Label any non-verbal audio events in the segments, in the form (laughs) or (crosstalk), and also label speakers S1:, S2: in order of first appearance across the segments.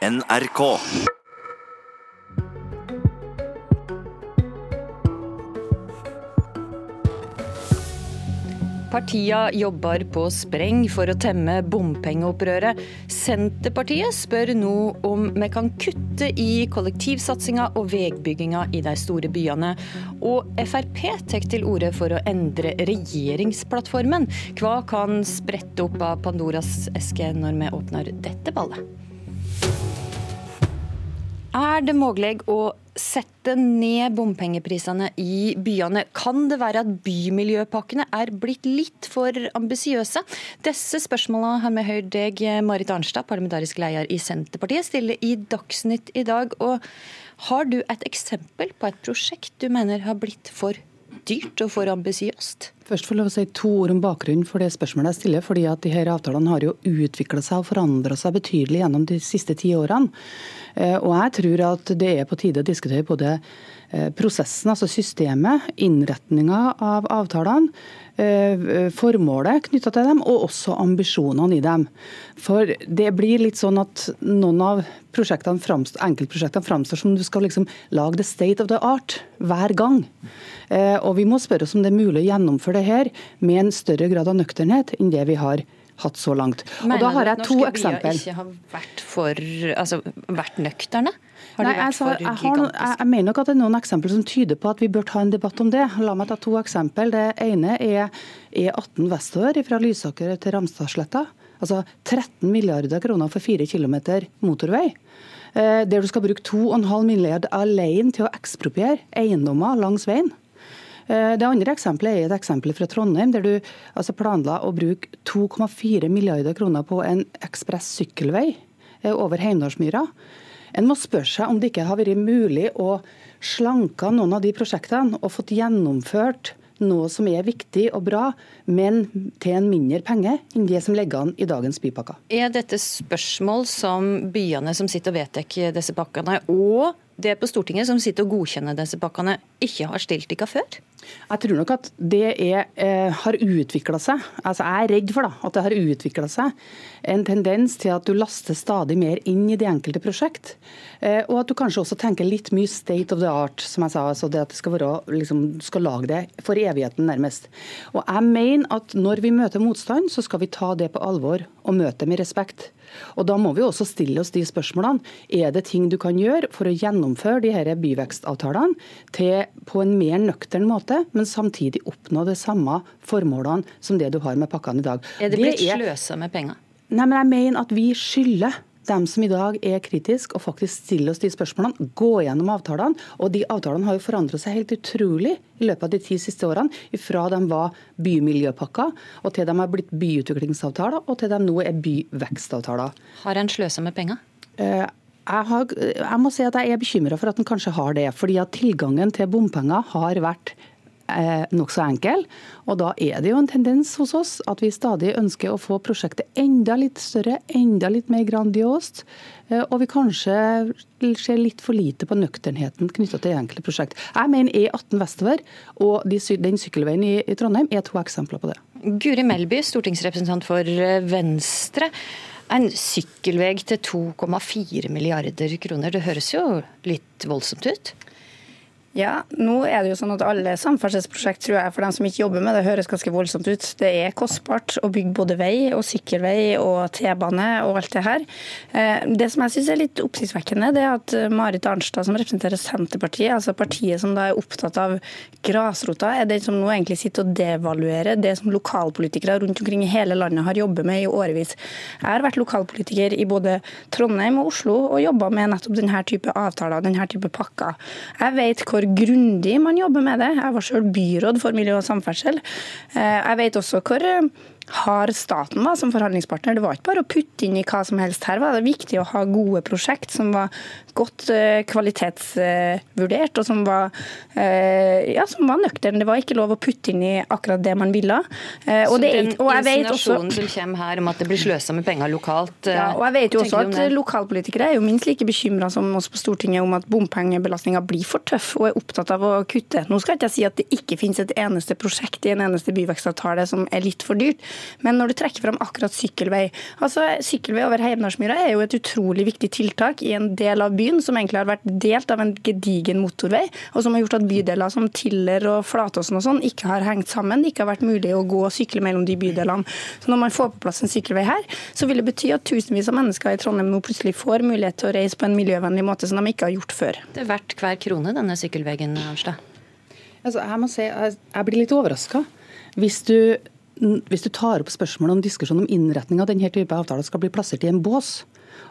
S1: NRK.
S2: Partia jobber på spreng for å temme bompengeopprøret. Senterpartiet spør nå om vi kan kutte i kollektivsatsinga og veibygginga i de store byene. Og Frp tar til orde for å endre regjeringsplattformen. Hva kan sprette opp av Pandoras eske når vi åpner dette ballet? Er det mulig å sette ned bompengeprisene i byene? Kan det være at bymiljøpakkene er blitt litt for ambisiøse? Disse spørsmålene har vi hørt deg, Marit Arnstad, parlamentarisk leder i Senterpartiet, stille i Dagsnytt i dag. Og har du et eksempel på et prosjekt du mener har blitt for dyrt og for ambisiøst?
S3: Først får jeg lov å si to ord om bakgrunnen for det spørsmålet jeg stiller. fordi at de her avtalene har jo utvikla seg og forandra seg betydelig gjennom de siste ti årene. Eh, og jeg tror at det er på tide å diskutere både eh, prosessen, altså systemet, innretninga av avtalene, eh, formålet knytta til dem, og også ambisjonene i dem. For det blir litt sånn at noen av prosjektene enkeltprosjektene framstår som du skal liksom lage the state of the art hver gang. Og vi må spørre oss om det er mulig å gjennomføre det her med en større grad av nøkternhet enn det vi har hatt så langt.
S2: Og da har jeg to eksempel. Mener du at norske byer ikke har vært, for, altså, vært nøkterne? Har
S3: Nei, jeg, sa, jeg, har, jeg, jeg, mener nok at det er noen eksempler som tyder på at vi bør ta en debatt om det. La meg ta to eksempel. Det ene er E18 vestover fra Lysaker til Ramstadsletta. Altså 13 milliarder kroner for 4 km motorvei. Eh, der du skal bruke 2,5 milliarder alene til å ekspropriere eiendommer langs veien. Eh, det andre eksempelet er et eksempel fra Trondheim, der du altså planla å bruke 2,4 milliarder kroner på en ekspress sykkelvei eh, over Heimdalsmyra. En må spørre seg om det ikke har vært mulig å slanke noen av de prosjektene og fått gjennomført noe som er viktig og bra, men til en mindre penge enn det som ligger an i dagens bypakker.
S2: Er dette spørsmål som byene som sitter og vedtar disse pakkene, og det på Stortinget som sitter og godkjenner disse pakkene, ikke har stilt dere før?
S3: Jeg tror nok at det er, eh, har utvikla seg. Altså Jeg er redd for da, at det har utvikla seg en tendens til at du laster stadig mer inn i de enkelte prosjekt. Eh, og at du kanskje også tenker litt mye state of the art, som jeg sa. altså det At det skal liksom, skal lage det for evigheten, nærmest. Og jeg mener at når vi møter motstand, så skal vi ta det på alvor og møte med respekt. Og Da må vi også stille oss de spørsmålene. Er det ting du kan gjøre for å gjennomføre de her byvekstavtalene til, på en mer nøktern måte, men samtidig oppnå de samme formålene som det du har med pakkene i dag?
S2: Er det blitt sløsa med penger?
S3: Nei, men jeg mener at vi skylder dem som i dag er kritiske, og faktisk stiller oss de spørsmålene, gå gjennom avtalene. Og de avtalene har jo forandret seg helt utrolig i løpet av de ti siste årene. Fra de var bymiljøpakker, og til de har blitt byutviklingsavtaler, og til de nå er byvekstavtaler.
S2: Har en sløsa med penger?
S3: Eh, jeg, har, jeg, må si at jeg er bekymra for at den kanskje har det. fordi at Tilgangen til bompenger har vært eh, nokså enkel. Og da er det jo en tendens hos oss at vi stadig ønsker å få prosjektet enda litt større, enda litt mer grandiost. Eh, og vi kanskje ser litt for lite på nøkternheten knytta til enkelte prosjekt. Jeg mener E18 vestover og den sykkelveien i, Trondheim er to eksempler på det.
S2: Guri Melby, stortingsrepresentant for Venstre. En sykkelvei til 2,4 milliarder kroner, det høres jo litt voldsomt ut?
S4: Ja, nå er det jo sånn at alle samferdselsprosjekt, tror jeg, for dem som ikke jobber med det, høres ganske voldsomt ut. Det er kostbart å bygge både vei og sykkelvei og T-bane og alt det her. Eh, det som jeg syns er litt oppsiktsvekkende, det er at Marit Arnstad, som representerer Senterpartiet, altså partiet som da er opptatt av grasrota, er den som nå egentlig sitter og devaluerer det som lokalpolitikere rundt omkring i hele landet har jobbet med i årevis. Jeg har vært lokalpolitiker i både Trondheim og Oslo og jobba med nettopp denne type avtaler, denne type pakker. Jeg vet hvor hvor grundig man jobber med det. Jeg var selv byråd for miljø og samferdsel. Eh, jeg vet også hvor hard staten var som forhandlingspartner. Det var ikke bare å putte inn i hva som helst. Her var det viktig å ha gode prosjekt som var godt eh, kvalitetsvurdert, og som var, eh, ja, som var nøkterne. Det var ikke lov å putte inn i akkurat det man ville.
S2: Eh, og Så det, den og insinuasjonen som kommer her om at det blir sløsa med penger lokalt
S4: Ja, og jeg vet jo også at lokalpolitikere er jo minst like bekymra som oss på Stortinget om at bompengebelastninga blir for tøff, og er opptatt av å kutte. Nå skal ikke jeg si at det ikke finnes et eneste prosjekt i en eneste byvekstavtale som er litt for dyrt, Men når du trekker fram akkurat sykkelvei altså Sykkelvei over Heimdalsmyra er jo et utrolig viktig tiltak i en del av byen som egentlig har vært delt av en gedigen motorvei, og som har gjort at bydeler som Tiller og Flatåsen og sånn ikke har hengt sammen. Det ikke har vært mulig å gå og sykle mellom de bydelene. Så når man får på plass en sykkelvei her, så vil det bety at tusenvis av mennesker i Trondheim nå plutselig får mulighet til å reise på en miljøvennlig måte som de ikke har gjort før.
S2: Det er verdt hver krone, denne sykkelveggen, Arnstad.
S3: Altså, jeg må si, jeg, jeg blir litt overraska. Hvis du hvis du tar opp spørsmålet om diskusjon om innretning av denne type avtaler skal bli plassert i en bås,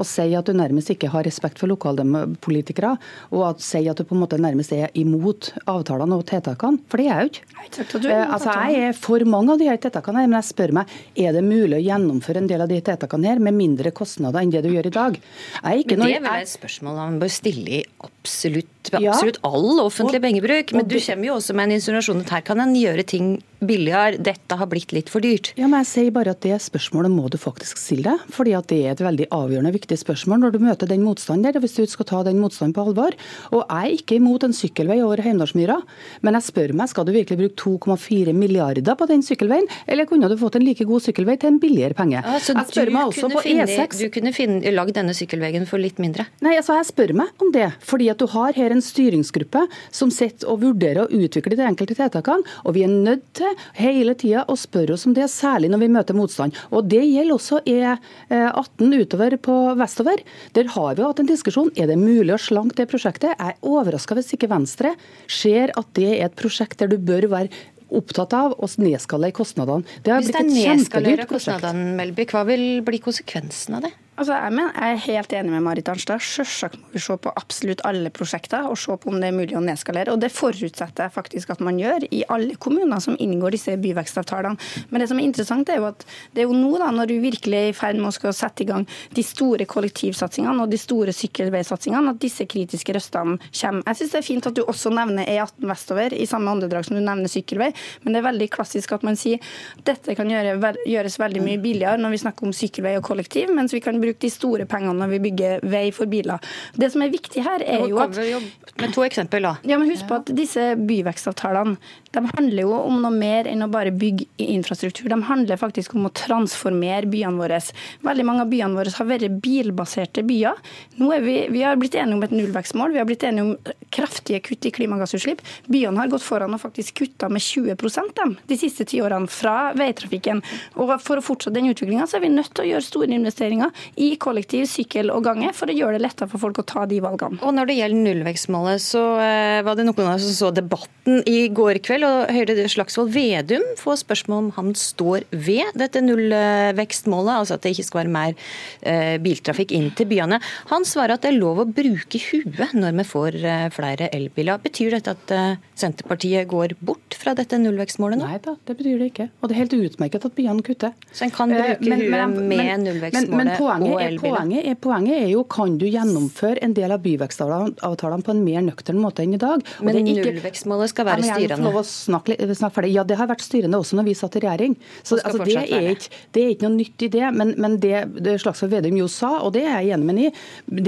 S3: og sier at du nærmest ikke har respekt for lokalpolitikere, og at sier at du på en måte nærmest er imot avtalene og tiltakene. For det er jeg jo ikke. Eh, altså, jeg er for mange av de her tiltakene, men jeg spør meg er det mulig å gjennomføre en del av de tiltakene her med mindre kostnader enn det du gjør i dag.
S2: men det er vel et spørsmål man bør stille i absolutt, absolutt all offentlig pengebruk. Men du kommer jo også med en insinuasjon at her kan en gjøre ting billigere. Dette har blitt litt for dyrt.
S3: Ja, men jeg sier bare at det spørsmålet må du faktisk stille deg. fordi at det er et veldig avgjørende viktig spørsmål når du møter den motstanden der, hvis du skal ta den motstanden på alvor. Og jeg er ikke imot en sykkelvei over Heimdalsmyra, men jeg spør meg skal du virkelig bruke 2,4 milliarder på den sykkelveien, eller kunne du fått en like god sykkelvei til en billigere penge?
S2: Altså, jeg spør meg også på finne, E6. Du kunne finne, lagd denne sykkelveien for litt mindre?
S3: Nei, altså jeg spør meg om det. Fordi at du har her en styringsgruppe som sitter og vurderer å utvikle de enkelte tiltakene, og vi er nødt til hele tida og spørre oss om det, særlig når vi møter motstand. Og det gjelder også E18 utover på vestover. Der har vi hatt en diskusjon. Er det mulig å slanke det prosjektet? Jeg er overraska hvis ikke Venstre ser at det er et prosjekt der du bør være opptatt av å nedskalere kostnadene.
S2: Det har Hvis blitt et kjempedyrt prosjekt. Melby, hva vil bli konsekvensen av det?
S4: Altså, jeg, mener, jeg, er helt enig med Marit Arnstad. Selvsagt må vi se på absolutt alle prosjekter og se på om det er mulig å nedskalere. Og Det forutsetter jeg faktisk at man gjør i alle kommuner som inngår disse byvekstavtalene. Men det som er interessant er jo at det er jo nå, da, når du virkelig er i ferd med å sette i gang de store kollektivsatsingene og de store sykkelveisatsingene, at disse kritiske røstene kommer. Jeg syns det er fint at du også nevner E18 vestover i samme åndedrag som du nevner sykkelvei, men det er veldig klassisk at man sier dette kan gjøre, gjøres veldig mye billigere når vi snakker om sykkelvei og kollektiv, mens vi kan bruke de store pengene når vi bygger vei for biler. Det som er viktig her, er jo at
S2: Med to eksempel, da.
S4: Ja, men Husk på at disse byvekstavtalene de handler jo om noe mer enn å bare bygge infrastruktur. De handler faktisk om å transformere byene våre. Veldig mange av byene våre har vært bilbaserte byer. Nå er vi, vi har blitt enige om et nullvekstmål, vi har blitt enige om kraftige kutt i klimagassutslipp. Byene har gått foran og faktisk kutta med 20% dem, de siste ti årene fra veitrafikken. Og For å fortsette den utviklinga er vi nødt til å gjøre store investeringer i kollektiv, sykkel og gange for å gjøre det lettere for folk å ta de valgene.
S2: Og Når det gjelder nullvekstmålet, så eh, var det noen av oss som så debatten i går kveld. og Høyre Slagsvold Vedum får spørsmål om han står ved dette nullvekstmålet, altså at det ikke skal være mer eh, biltrafikk inn til byene. Han svarer at det er lov å bruke huet når vi får eh, flere elbiler. Betyr dette at Senterpartiet går bort fra dette nullvekstmålet nå?
S3: Nei da, det betyr det ikke. Og det er helt utmerket at byene kutter.
S2: Så en kan bruke men, huet med nullvekstmålet men, men poenget
S3: er, poenget, er, poenget er jo kan du gjennomføre en del av byvekstavtalene på en mer nøktern måte enn i dag.
S2: Og Men ikke, nullvekstmålet skal være styrende?
S3: Snakke, snakke ja, det har vært styrende også når vi satt i regjering. Så altså, det, er ikke, det, er ikke, noe nytt i det. Men, men det, det Slagsvold Vedum jo sa, og det er jeg enig med i,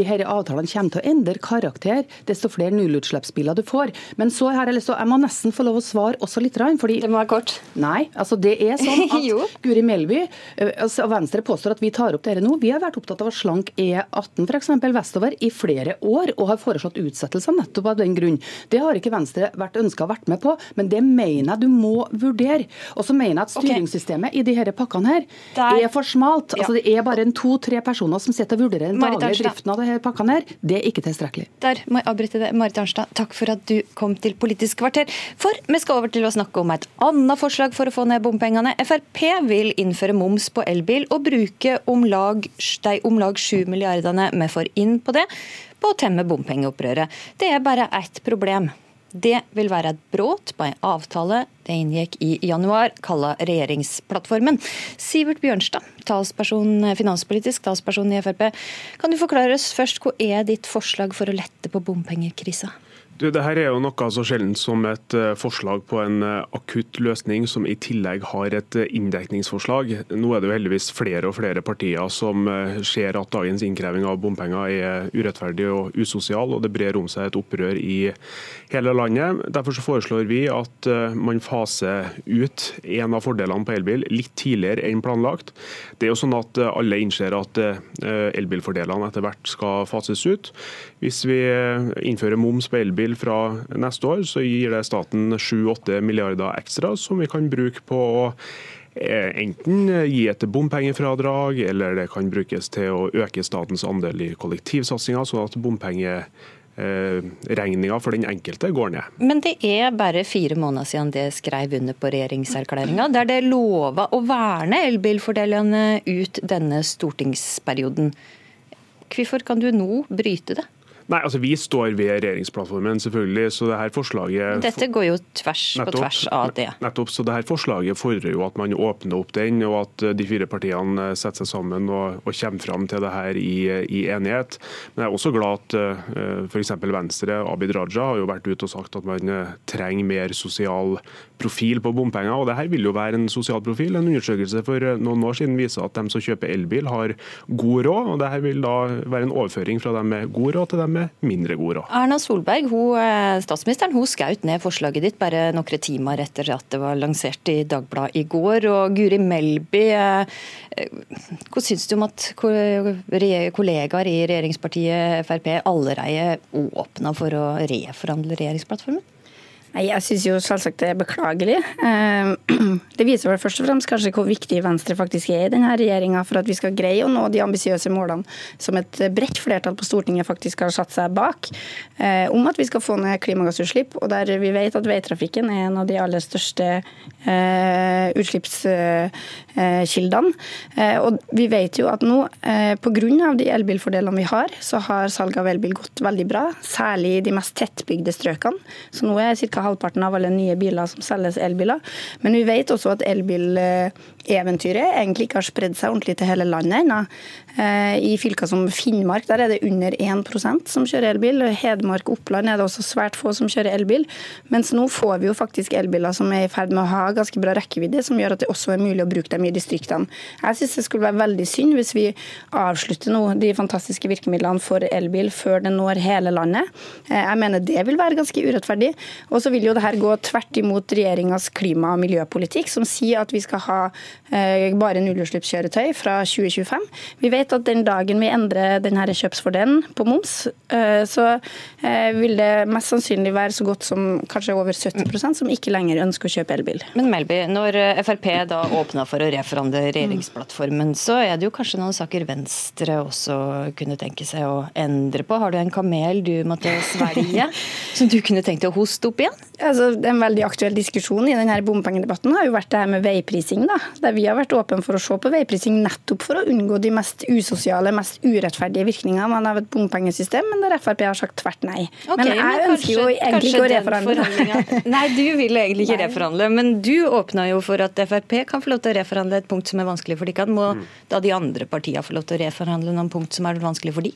S3: de her avtalene kommer til å endre karakter desto flere nullutslippsbiler du får. Men så har jeg lyst til, jeg må nesten få lov å svare også litt. Fordi,
S2: det må være kort.
S3: Nei, altså det er sånn (laughs) at Guri Melby eh, altså Venstre påstår at vi tar opp dette nå. Vi har vært opptatt av å slanke E18 f.eks. vestover i flere år, og har foreslått utsettelser nettopp av den grunn. Det har ikke Venstre vært ønska å vært med på, men det mener jeg du må vurdere. Og så mener jeg at styringssystemet okay. i de disse pakkene her Der. er for smalt. Ja. Altså Det er bare en to-tre personer som sitter og vurderer den daglige driften av disse pakkene her. Det er ikke tilstrekkelig.
S2: Der må jeg avbryte det. Marit Arnstad, takk for at du kom til Politisk kvarter. For vi skal over til å snakke om et annet forslag for å få ned bompengene. Frp vil innføre moms på elbil og bruke om lag de om lag 7 milliardene vi får inn på det, på å temme bompengeopprøret. Det er bare ett problem. Det vil være et brudd på en avtale det inngikk i januar, kalla regjeringsplattformen. Sivert Bjørnstad, talsperson, finanspolitisk talsperson i Frp. Kan du forklare oss først, hva er ditt forslag for å lette på bompengekrisa?
S1: Du, det her er jo noe så sjelden som et uh, forslag på en uh, akutt løsning, som i tillegg har et uh, inndekningsforslag. Nå er det jo heldigvis flere og flere partier som ser at dagens innkreving av bompenger er urettferdig og usosial, og det brer om seg et opprør i hele landet. Derfor så foreslår vi at man faser ut en av fordelene på elbil litt tidligere enn planlagt. Det er jo sånn at alle innser at elbilfordelene etter hvert skal fases ut. Hvis vi innfører moms på elbil elbil fra neste år, så gir det staten 7-8 milliarder ekstra som vi kan bruke på å eh, enten gi et bompengefradrag, eller det kan brukes til å øke statens andel i kollektivsatsinga, sånn at bompengeregninga for den enkelte går ned.
S2: Men det er bare fire måneder siden det skrev under på regjeringserklæringa, der det lova å verne elbilfordelene ut denne stortingsperioden. Hvorfor kan du nå bryte det?
S1: Nei, altså Vi står ved regjeringsplattformen, selvfølgelig. så det her forslaget...
S2: Dette går jo tvers nettopp, på tvers av det.
S1: Nettopp, så det her Forslaget fordrer jo at man åpner opp den, og at de fire partiene setter seg sammen og, og kommer fram til det her i, i, enighet. Men jeg er også glad at uh, eh, f.eks. Venstre, Abid Raja, har jo vært ute og sagt at man trenger mer sosial profil på bompenger. og det her vil jo være en sosial profil. En undersøkelse for eh, noen år siden viser at de som kjøper elbil, har god råd. og det her vil da være en overføring fra dem med god råd til dem med mindre god råd.
S2: Erna Solberg, hun, eh, statsministeren, hun skjøt ned forslaget ditt bare noen timer etter at det var lansert i Dagbladet i går. Og Guri Melby, eh, hva syns du om at kollegaer i regjeringspartiet Frp allerede åpna for å reforhandle regjeringsplattformen?
S4: Nei, Jeg syns jo selvsagt det er beklagelig. Eh, (clears throat) det viser vel først og fremst kanskje hvor viktig Venstre faktisk er i denne regjeringa for at vi skal greie å nå de ambisiøse målene som et bredt flertall på Stortinget faktisk har satt seg bak, eh, om at vi skal få ned klimagassutslipp. Og der vi vet at veitrafikken er en av de aller største eh, utslippskildene. Og vi vet jo at nå, pga. de elbilfordelene vi har, så har salget av elbil gått veldig bra, særlig i de mest tettbygde strøkene. Så nå er ca halvparten av alle nye biler som selges elbiler. Men vi vet også at elbileventyret egentlig ikke har spredd seg ordentlig til hele landet ennå. Eh, I fylker som Finnmark der er det under 1% som kjører elbil. Hedmark og Oppland er det også svært få som kjører elbil. Mens nå får vi jo faktisk elbiler som er i ferd med å ha ganske bra rekkevidde, som gjør at det også er mulig å bruke dem i distriktene. Jeg synes det skulle være veldig synd hvis vi avslutter nå de fantastiske virkemidlene for elbil før det når hele landet. Eh, jeg mener det vil være ganske urettferdig. Og så vil jo det her gå tvert imot regjeringas klima- og miljøpolitikk, som sier at vi skal ha eh, bare nullutslippskjøretøy fra 2025. Vi vet at den dagen vi endrer denne kjøpsfordelen på moms, eh, så eh, vil det mest sannsynlig være så godt som kanskje over 70% som ikke lenger ønsker å kjøpe elbil.
S2: Men Melby, når eh, Frp da åpna for å reforhandle regjeringsplattformen, så er det jo kanskje noen saker Venstre også kunne tenke seg å endre på. Har du en kamel du måtte svelge, (laughs) som du kunne tenkt å hoste opp igjen?
S4: Altså, en veldig aktuell diskusjon i denne bompengedebatten har jo vært det her med veiprising. da, Der vi har vært åpne for å se på veiprising nettopp for å unngå de mest usosiale, mest urettferdige virkningene av et bompengesystem, men der Frp har sagt tvert nei.
S2: Okay, men jeg men ønsker jo egentlig ikke å reforhandle. Nei, du vil egentlig ikke nei. reforhandle, men du åpna jo for at Frp kan få lov til å reforhandle et punkt som er vanskelig for de. Må mm. da de andre partiene få lov til å reforhandle noen punkt som er vanskelig for de?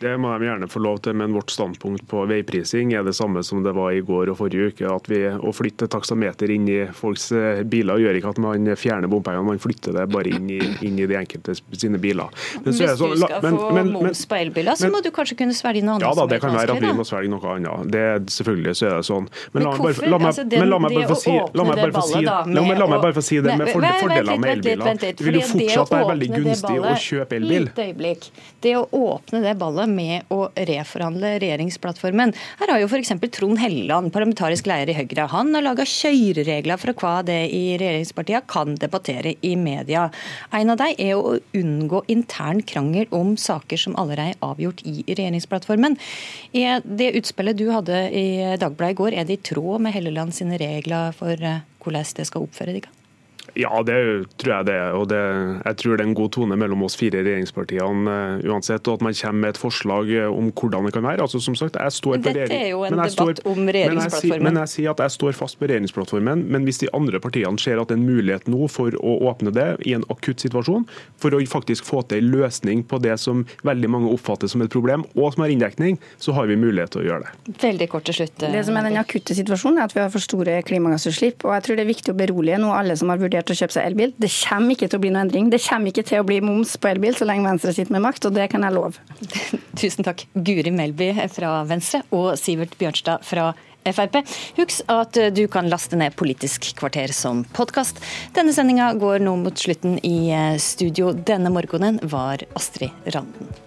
S1: Det må de gjerne få lov til, men vårt standpunkt på veiprising er det samme som det var i går og forrige uke. At vi, Å flytte taksameter inn i folks eh, biler gjør ikke at man fjerner bompengene, man flytter det bare inn i, inn i de enkelte sine biler.
S2: Men Hvis du skal men, få men, moms på elbiler, så må du kanskje kunne svelge noe annet?
S1: Ja da, det kan være at vi må svelge noe annet. Det, selvfølgelig så er det sånn. Men la, meg altså, bare få si La meg bare få si det med fordeler med elbiler. Det vil jo fortsatt være veldig gunstig å kjøpe elbil.
S2: Det å åpne det ballet med å reforhandle regjeringsplattformen. Her har jo f.eks. Trond Helleland, parlamentarisk leder i Høyre, han har laga kjøreregler for hva det i regjeringspartiene kan debattere i media. En av dem er å unngå intern krangel om saker som allerede er avgjort i regjeringsplattformen. Er det utspillet du hadde i Dagbladet i går, er det i tråd med Helleland sine regler for eh, hvordan det skal oppføre dere?
S1: Ja, det tror jeg det er. og det, Jeg tror det er en god tone mellom oss fire regjeringspartiene uh, uansett. Og at man kommer med et forslag uh, om hvordan det kan være. Altså, som sagt, jeg står
S2: på Dette er jo en debatt står, om regjeringsplattformen.
S1: Men jeg, men jeg, sier at jeg står fast på regjeringsplattformen. Men hvis de andre partiene ser at det er en mulighet nå for å åpne det i en akutt situasjon, for å faktisk få til en løsning på det som veldig mange oppfatter som et problem, og som har inndekning, så har vi mulighet til å gjøre det.
S2: Veldig kort til slutt.
S4: Det som er den akutte situasjonen, er at vi har for store klimagassutslipp. og jeg tror det er viktig å berolige nå alle som har vurdert å kjøpe seg elbil. Det kommer ikke til å bli noe endring. Det kommer ikke til å bli moms på elbil så lenge Venstre sitter med makt, og det kan jeg love. (laughs)
S2: Tusen takk, Guri Melby fra Venstre og Sivert Bjørnstad fra Frp. Husk at du kan laste ned Politisk kvarter som podkast. Denne sendinga går nå mot slutten. I studio denne morgenen var Astrid Randen.